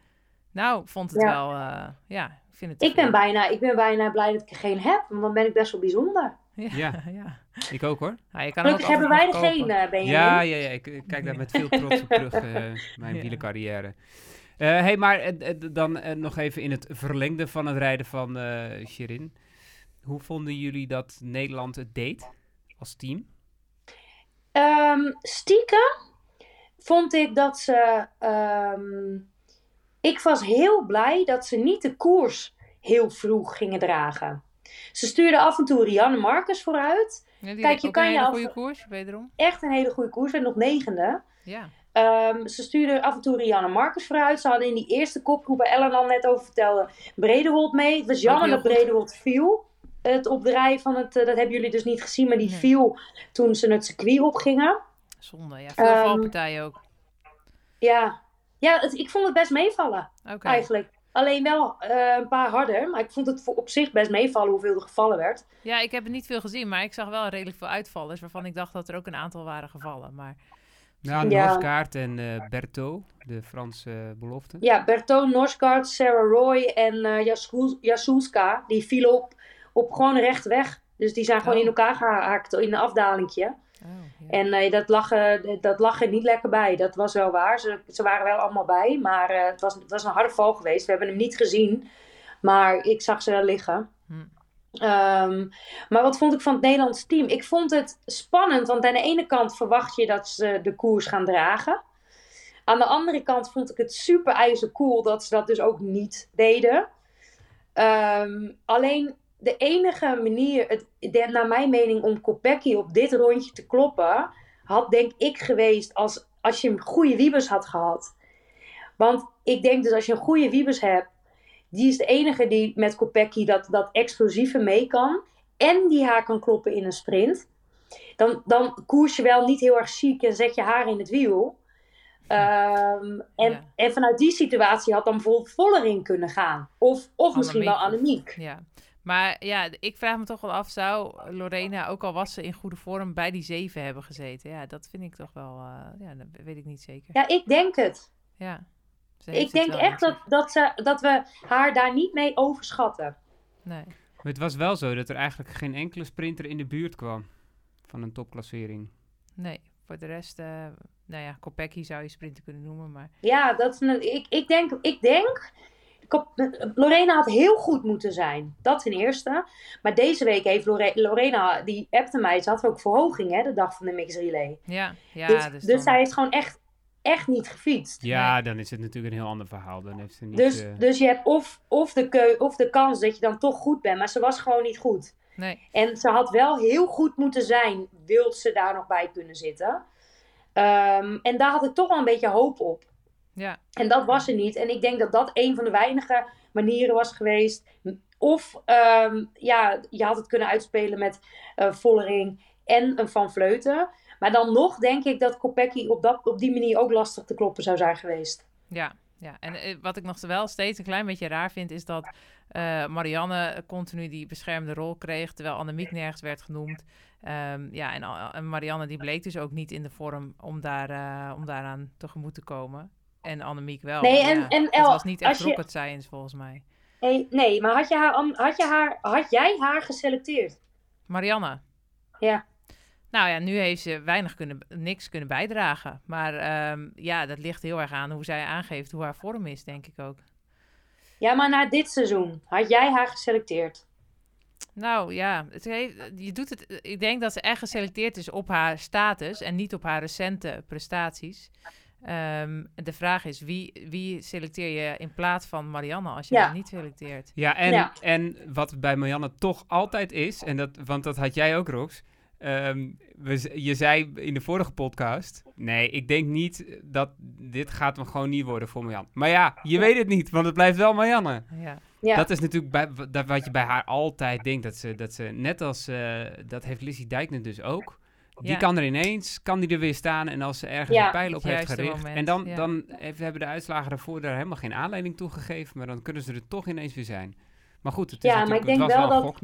Nou, vond het Ja. wel, eh, ja, ik vind het Ik ben, bijna, ik ben bijna blij dat ik er geen heb, want dan ben ik best wel bijzonder. Ja, Ja. ja. Ik ook hoor. Nou, je kan Gelukkig hebben wij er geen, eh Benjamin. Ja, ja, ja. Ik, ik kijk daar met veel trots op terug, eh, mijn Ja. wielercarrière. Eh hey, maar dan nog even in het verlengde van het rijden van eh Shirin. Hoe vonden jullie dat Nederland het deed als team? Ehm, stiekem vond ik dat ze. ehm, ik was heel blij dat ze niet de koers heel vroeg gingen dragen. Ze stuurden af en toe Rianne Marcus vooruit. Ja, Kijk, je kan een je hele af- goede koers, wederom. Echt een hele goede koers. Werd nog negende. Ja. Ehm, ze stuurden af en toe Rianne Marcus vooruit. Ze hadden in die eerste kopgroep, waar Ellen al net over vertelde, Bredewold mee. Het was jammer dat. Bredewold viel. Het opdraaien van het, eh, dat hebben jullie dus niet gezien, maar die Nee. viel toen ze het circuit opgingen. Zonde, ja. Veel Ehm, valpartijen ook. Ja, ja het- ik vond het best meevallen. Eigenlijk. Alleen wel eh, een paar harder. Maar ik vond het voor op zich best meevallen hoeveel er gevallen werd. Ja, ik heb het niet veel gezien, maar ik zag wel redelijk veel uitvallers waarvan ik dacht dat er ook een aantal waren gevallen. Maar Ja, Ja. Norskaart en eh Berthaud, de Franse belofte. Ja, Bertoon Norsgaard, Sarah Roy en eh Jasulska, die vielen op, op gewoon recht weg. Dus die zijn gewoon Oh. in elkaar gehaakt in een afdalingje. oh, ja. En eh, dat, lag, er- dat lag er niet lekker bij. Dat was wel waar. Ze, ze waren wel allemaal bij. Maar eh, het, was, het was een harde val geweest. We hebben hem niet gezien. Maar ik zag ze wel liggen. Hm. Ehm, maar wat vond ik van het Nederlands team? Ik vond het spannend. Want aan de ene kant verwacht je dat ze de koers gaan dragen. Aan de andere kant vond ik het super ijzer cool dat ze dat dus ook niet deden. Ehm, alleen de enige manier, het, de- naar mijn mening, om Kopecky op dit rondje te kloppen, had denk ik geweest als, als je een goede wiebes had gehad. Want ik denk dus als je een goede wiebes hebt, die is de enige die met Kopecky dat, dat explosieve mee kan. En die haar kan kloppen in een sprint. Dan, dan koers je wel niet heel erg chic en zet je haar in het wiel. Ehm, en, Ja. en vanuit die situatie had dan bijvoorbeeld Vollering kunnen gaan. Of, of misschien wel. Annemiek. Ja. Maar ja, ik vraag me toch wel af, zou Lorena, ook al was ze in goede vorm, bij die zeven hebben gezeten? Ja, dat vind ik toch wel, eh, ja, dat weet ik niet zeker. Ja, ik denk het. Ja. Ik denk echt dat, dat, ze, dat we haar daar niet mee overschatten. Nee. Maar het was wel zo dat er eigenlijk geen enkele sprinter in de buurt kwam van een topklassering. Nee, voor de rest, eh, nou ja, Kopecky zou je sprinter kunnen noemen, maar Ja, dat is een, ik, ik denk, ik denk Lorena had heel goed moeten zijn. Dat ten eerste. Maar deze week heeft Lore- Lorena, die appte mij, ze had ook verhoging hè, de dag van de mix relay. ja, ja dus dus, dus dan- zij heeft gewoon echt, echt niet gefietst. Ja, dan is het natuurlijk een heel ander verhaal. Dan heeft ze niet... Dus, eh, dus je hebt of, of, de keu, of de kans dat je dan toch goed bent, maar ze was gewoon niet goed. Nee, En ze had wel heel goed moeten zijn, wil ze daar nog bij kunnen zitten. Ehm, en daar had ik toch wel een beetje hoop op. ja, En dat was er niet. En ik denk dat dat een van de weinige manieren was geweest. Of ehm, ja, je had het kunnen uitspelen met eh Vollering en een Van Vleuten. Maar dan nog denk ik dat Kopecky op, dat, op die manier ook lastig te kloppen zou zijn geweest. ja, ja. En eh, wat ik nog wel steeds een klein beetje raar vind, is dat eh, Marianne continu die beschermde rol kreeg, terwijl Annemiek nergens werd genoemd. Ehm, ja, en, Marianne die bleek dus ook niet in de vorm om, daar, om daaraan tegemoet te komen. En Annemiek wel. Nee, en- ja, en het El, was niet echt je- rocket science volgens mij. Hey, nee, maar had, je haar, had, je haar, had jij haar geselecteerd? Marianne. Ja. Nou ja, nu heeft ze weinig kunnen, niks kunnen bijdragen. Maar ehm, ja, dat ligt heel erg aan hoe zij aangeeft hoe haar vorm is, denk ik ook. Ja, maar na dit seizoen had jij haar geselecteerd? Nou ja, het heeft, je doet het. Ik denk dat ze echt geselecteerd is op haar status en niet op haar recente prestaties. Ehm, de vraag is, wie, wie selecteer je in plaats van Marianne als je Ja. haar niet selecteert? Ja, en, Ja. en wat bij Marianne toch altijd is, en dat, want dat had jij ook, Rox. ehm, we, je zei in de vorige podcast, nee, ik denk niet dat dit gaat hem gewoon niet worden voor Marianne. Maar ja, je weet het niet, want het blijft wel Marianne. Ja, Ja. Dat is natuurlijk bij, dat wat je bij haar altijd denkt, dat ze, dat ze net als, eh, dat heeft Lizzie Dijkner dus ook. Die Ja. kan er ineens, kan die er weer staan en als ze ergens Ja. een pijl op heeft gericht. moment, en dan, ja. dan heeft- hebben de uitslagen daarvoor daar helemaal geen aanleiding toe gegeven, maar dan kunnen ze er toch ineens weer zijn. Maar goed, het, is Ja, maar natuurlijk, ik het denk was wel wel een dat- gok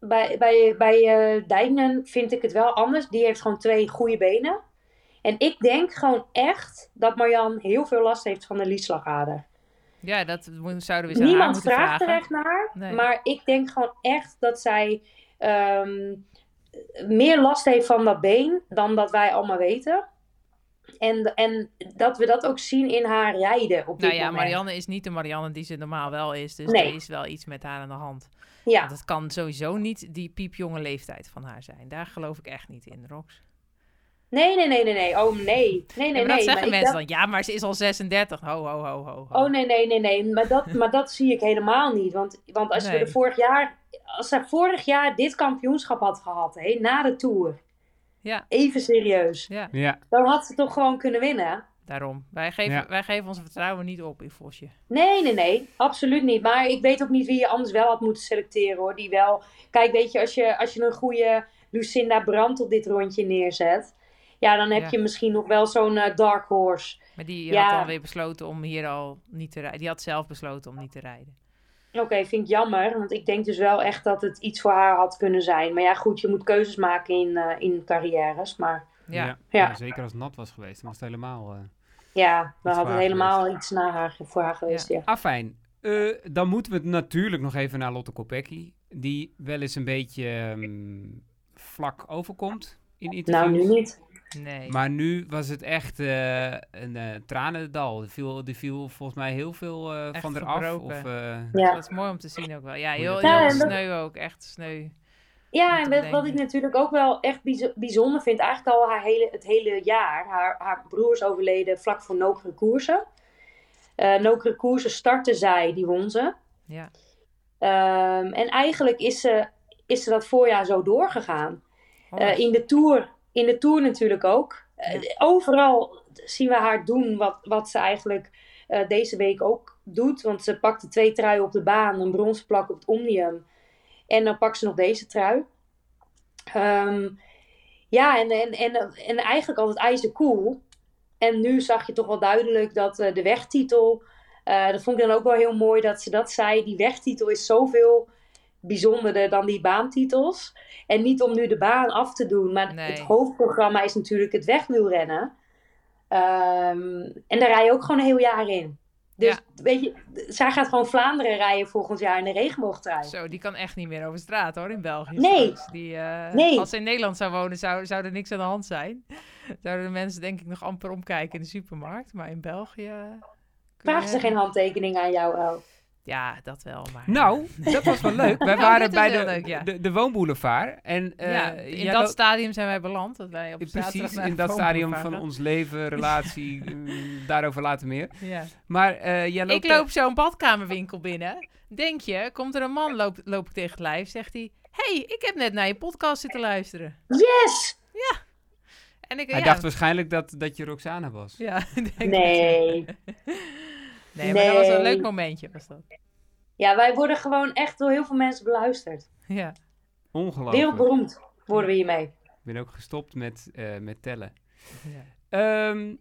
nu. bij, bij, bij eh Dijknen vind ik het wel anders. Die heeft gewoon twee goede benen. En ik denk gewoon echt dat Marjan heel veel last heeft van de liesslagader. ja dat zouden we haar Niemand vraagt vragen. er echt naar. Nee. Maar ik denk gewoon echt dat zij ehm, meer last heeft van dat been dan dat wij allemaal weten. En, en dat we dat ook zien in haar rijden op dit Nou ja, moment. Marianne is niet de Marianne die ze normaal wel is. Dus Nee. er is wel iets met haar aan de hand. Ja, Want het kan sowieso niet die piepjonge leeftijd van haar zijn. Daar geloof ik echt niet in, Rox. Nee, nee, nee, nee, nee. Oh, nee. Nee, nee, Ja, maar nee. dat zeggen mensen dacht- dan. Ja, maar ze is al 36. Ho, ho, ho, ho. ho. Oh nee, nee, nee, nee. Maar dat, maar dat zie ik helemaal niet. Want, want als Nee. we de vorig jaar. Als zij vorig jaar dit kampioenschap had gehad, hè, na de tour. Ja. Even serieus. Ja, Ja, Dan had ze toch gewoon kunnen winnen. daarom. Wij geven, Ja. wij geven ons vertrouwen niet op in Vosje. Nee, nee, nee. Absoluut niet. Maar ik weet ook niet wie je anders wel had moeten selecteren hoor. Die wel. Kijk, weet je, als je, als je een goede Lucinda Brandt op dit rondje neerzet. Ja, dan heb Ja. je misschien nog wel zo'n eh, dark horse. Maar die Ja. had dan weer besloten om hier al niet te rijden. Die had zelf besloten om niet te rijden. Oké, vind ik jammer. Want ik denk dus wel echt dat het iets voor haar had kunnen zijn. Maar ja, goed, je moet keuzes maken in, eh, in carrières. Maar Ja. Ja, Ja. ja, zeker als het nat was geweest. Dan was het helemaal... eh, ja, dan Iets had het waar helemaal iets naar haar, voor haar geweest. Ja. Afijn. Eh, dan moeten we het natuurlijk nog even naar Lotte Kopecky. Die wel eens een beetje ehm, vlak overkomt in interviews. Nou, nu niet. Nee. Maar nu was het echt eh, een eh tranendal. Er viel, er viel volgens mij heel veel eh, van eraf. Of, eh, Ja. Dat is mooi om te zien ook wel. Ja, heel, heel dat- sneu ook. Echt sneu. Ja, en wat, wat ik natuurlijk ook wel echt bijzo- bijzonder vind, eigenlijk al haar hele, het hele jaar. Haar, haar broer is overleden vlak voor Nokere Koersen. Eh Nokere Koersen startte zij, die won ze. Ja. Ehm, en eigenlijk is ze, is ze dat voorjaar zo doorgegaan. In, de tour, in de Tour natuurlijk ook. Eh, Ja. overal zien we haar doen wat, wat ze eigenlijk eh, deze week ook doet. Want ze pakte twee truien op de baan, een bronzen plak op het Omnium. En dan pakt ze nog deze trui. Ehm, ja, en, en, en, en eigenlijk altijd ijzercool. En nu zag je toch wel duidelijk dat eh, de wegtitel... dat vond ik dan ook wel heel mooi dat ze dat zei. Die wegtitel is zoveel bijzonderder dan die baantitels. En niet om nu de baan af te doen, maar Nee. het hoofdprogramma is natuurlijk het wegwielrennen. Ehm, en daar rij je ook gewoon een heel jaar in. Dus Ja. weet je, zij gaat gewoon Vlaanderen rijden volgend jaar in de regenboogtrui. Zo, die kan echt niet meer over straat hoor, in België. Nee. Die, eh, Nee. Als ze in Nederland zou wonen, zou, zou er niks aan de hand zijn. Zouden de mensen denk ik nog amper omkijken in de supermarkt. Maar in België... kun Vragen je- ze geen handtekening aan jou, El? Ja, dat wel, maar... Nou, dat was wel leuk. Wij Nou, waren bij de, leuk, ja. de, de woonboulevard. En, eh, ja, in jij dat stadium zijn wij beland. Dat wij op Precies, in dat stadium van ons leven, relatie, mm, daarover later meer. Ja. Maar eh jij loopt... Ik loop zo'n badkamerwinkel binnen. Denk je, komt er een man, loop, loop ik tegen het lijf, zegt hij... hey, ik heb net naar je podcast zitten luisteren. Yes! En ik, Hij ja, dacht waarschijnlijk dat, dat je Roxana was. Ja, denk ik. Nee. Nee, maar dat was een leuk momentje, was dat. Ja, wij worden gewoon echt door heel veel mensen beluisterd. Ja. Ongelooflijk. Wereldberoemd worden we hiermee. Ik ben ook gestopt met, eh, met tellen. Ja. Ehm,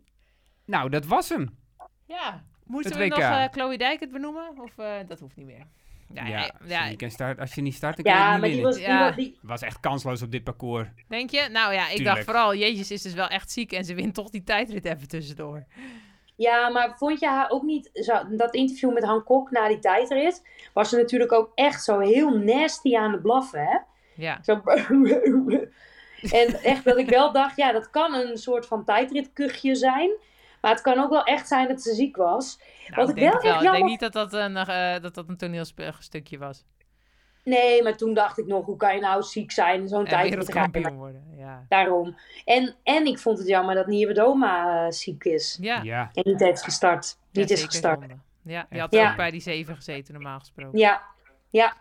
nou, dat was hem. ja. Moeten we nog eh Chloe Dijk het benoemen? Of eh, dat hoeft niet meer? Ja, Ja, ja, als, ja, je niet kan start, als je niet start, dan kan je Ja, het maar niet die was, die Ja. was die, was echt kansloos op dit parcours. denk je? Nou ja, ik Tuurlijk. dacht vooral, Jezus is dus wel echt ziek en ze wint toch die tijdrit even tussendoor. Ja, maar vond je haar ook niet, zo, dat interview met Han Kok na die tijdrit, was ze natuurlijk ook echt zo heel nasty aan het blaffen, hè? Ja, Zo... en echt dat ik wel dacht, ja, dat kan een soort van tijdritkuchje zijn, maar het kan ook wel echt zijn dat ze ziek was. nou, Wat ik ik denk wel Ik denk niet dat dat een, eh, dat dat een toneelstukje was. Nee, maar toen dacht ik nog, hoe kan je nou ziek zijn in zo'n tijdrit wereldkampioen worden, ja. Daarom. En, en ik vond het jammer dat Nieuwe uh, ziek is. Ja, Ja, En niet heeft gestart. Niet is gestart. zonde. Ja, die Echt had ook bij die zeven gezeten normaal gesproken. Ja, ja.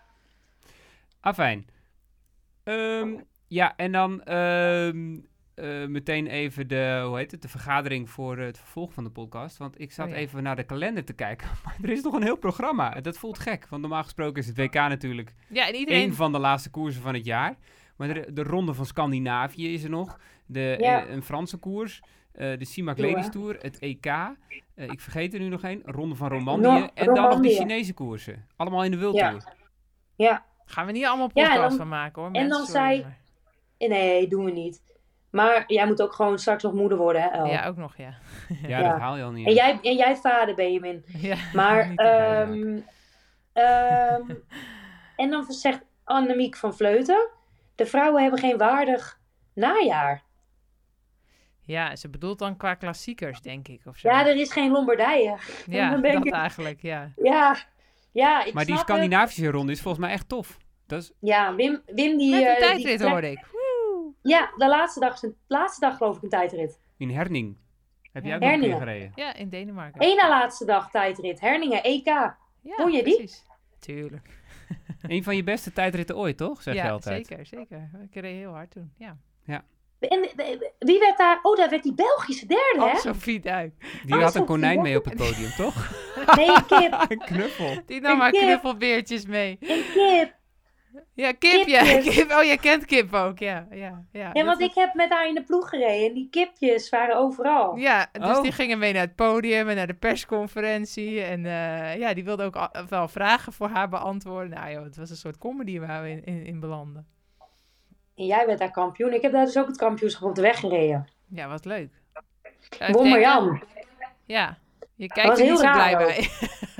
afijn. Ehm, ja, en dan ehm, eh, meteen even de, hoe heet het, de vergadering voor het vervolg van de podcast. Want ik zat Oh ja. even naar de kalender te kijken. Maar er is nog een heel programma. En Dat voelt gek, want normaal gesproken is het WK natuurlijk Ja, en iedereen... een van de laatste koersen van het jaar. Maar de, de Ronde van Scandinavië is er nog. De, Ja. eh, een Franse koers. eh, de CIMAC Tour. Ladies Tour. Het EK. eh, ik vergeet er nu nog één. Ronde van Romandie. No- en dan nog de Romandie. Chinese koersen. Allemaal in de World Ja. Tour. Ja. Gaan we niet allemaal Ja, en podcast dan- van maken hoor. en mensen, dan sorry, zei- Nee, doen we maar. Maar jij moet ook gewoon straks nog moeder worden, hè, El? Ja, ook nog, ja. Ja, Ja. dat haal je al niet. En, jij, en jij vader, Benjamin. ja Maar, ehm ehm, en dan zegt Annemiek van Vleuten... De vrouwen hebben geen waardig najaar. Ja, ze bedoelt dan qua klassiekers, denk ik. Of zo. Ja, er is geen Lombardije. Ja, dan denk dat ik- eigenlijk, ja. Ja, ja ik maar die snap het. Scandinavische ronde is volgens mij echt tof. Dat is, Ja, Wim, Wim die... Met een tijdrit trekt- hoorde ik. Ja, de laatste dag, is een- laatste dag geloof ik een tijdrit. in Herning. Heb jij Ja. ook nog een keer gereden? Ja, in Denemarken. Eén na laatste dag tijdrit. Herningen, EK. Ja, Vond je die? Tuurlijk. Een van je beste tijdritten ooit, toch? Zeg je ja, altijd. zeker, zeker. Ik reed heel hard toen, ja. En de- wie werd daar? Oh, daar werd die Belgische derde, Oh, hè? Sophie Duik. Die Oh, had een konijn mee op het podium, toch? Nee, een kip. een knuffel. Die nam Een haar kip. knuffelbeertjes mee. Een kip. Ja, Kip, ja. Kip. Oh, jij kent Kip ook, ja. Ja, ja. Ja, want was- ik heb met haar in de ploeg gereden en die kipjes waren overal. Ja, dus Oh. die gingen mee naar het podium en naar de persconferentie. En eh, ja, die wilde ook wel vragen voor haar beantwoorden. Nou joh, het was een soort comedy waar we in, in, in belanden. En jij werd daar kampioen. Ik heb daar dus ook het kampioenschap op de weg gereden. Ja, wat leuk. Marjan. Ja, je kijkt er heel niet zo blij ook. bij.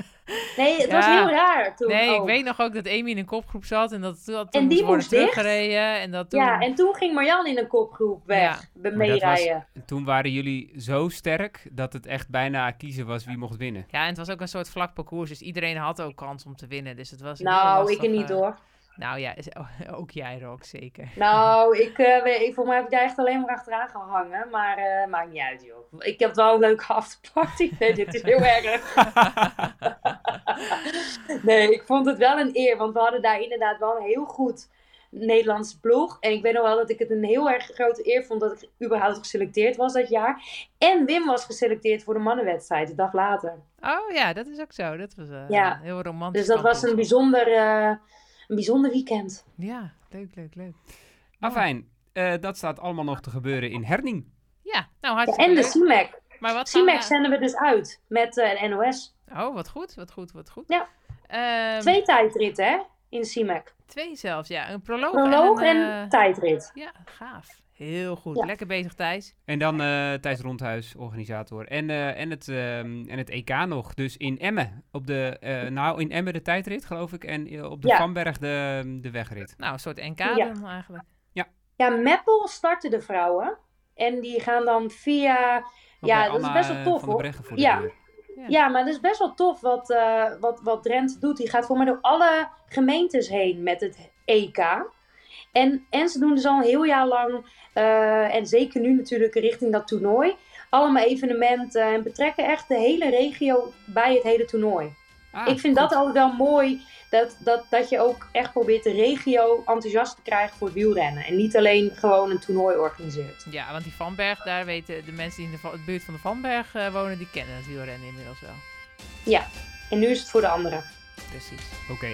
Nee, het Ja. was heel raar toen Nee, ik weet nog ook dat Amy in een kopgroep zat en dat toen, dat toen En die moest teruggereden. En dat toen... Ja, en toen ging Marjan in een kopgroep weg. Ja. Meerijden. Toen waren jullie zo sterk dat het echt bijna kiezen was wie mocht winnen. Ja, en het was ook een soort vlak parcours, dus iedereen had ook kans om te winnen. Dus het was Nou, ik er niet hoor. Nou ja, ook jij Rock, zeker. Nou, ik, ik, voor mij heb ik daar echt alleen maar achteraan gehangen. Maar eh, maakt niet uit, joh. Ik heb wel een leuke afterparty. Nee, dit is heel erg. nee, ik vond het wel een eer. Want we hadden daar inderdaad wel een heel goed Nederlandse ploeg. En ik weet nog wel dat ik het een heel erg grote eer vond dat ik überhaupt geselecteerd was dat jaar. En Wim was geselecteerd voor de mannenwedstrijd, de dag later. Oh ja, dat is ook zo. Dat was eh, Ja. heel romantisch. Dus dat was een bijzonder, een bijzonder weekend. Ja, leuk, leuk, leuk. Afijn, eh, dat staat allemaal nog te gebeuren in Herning. Ja, nou Ja, hartstikke en de. CIMAC. Maar wat we- CIMAC zenden we dus uit met eh, de NOS. Oh, wat goed, wat goed, wat goed. Ja. Ehm, Twee tijdritten, hè? In CIMAC. twee zelfs, ja. Een proloog, Proloog en en, een... eh, tijdrit. Ja, gaaf. Heel goed. Ja. Lekker bezig, Thijs. En dan eh Thijs Rondhuis, organisator. En, eh, en, het, ehm, en het EK nog. Dus in Emmen. Op de, eh, nou, in Emmen de tijdrit, geloof ik. En op de Ja. Vanberg de, de wegrit. Nou, een soort NK Ja. dan eigenlijk. Ja, Meppel starten de vrouwen. En die gaan dan via... Ja, dat is best wel tof, hoor. Ja. deur. Ja, maar dat is best wel tof wat, eh, wat, wat Drenthe doet. Die gaat voor mij door alle gemeentes heen met het EK. En, en ze doen dus al een heel jaar lang, eh, en zeker nu natuurlijk richting dat toernooi, allemaal evenementen en betrekken echt de hele regio bij het hele toernooi. Ah, ik vind goed. dat altijd wel mooi, dat, dat, dat je ook echt probeert de regio enthousiast te krijgen voor het wielrennen. En niet alleen gewoon een toernooi organiseert. Ja, want die Vanberg, daar weten de mensen die in de buurt van de Vanberg eh, wonen, die kennen het wielrennen inmiddels wel. Ja, en nu is het voor de anderen. Precies. Oké,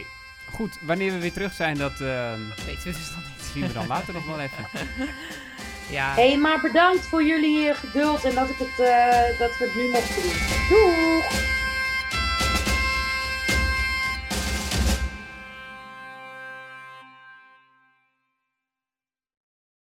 goed. Wanneer we weer terug zijn, dat ehm, Weten we dus nog niet. zien we dan later nog wel even. Ja. Hé, hey, maar bedankt voor jullie eh, geduld en dat, ik het, eh, dat we het nu mochten doen. Doeg!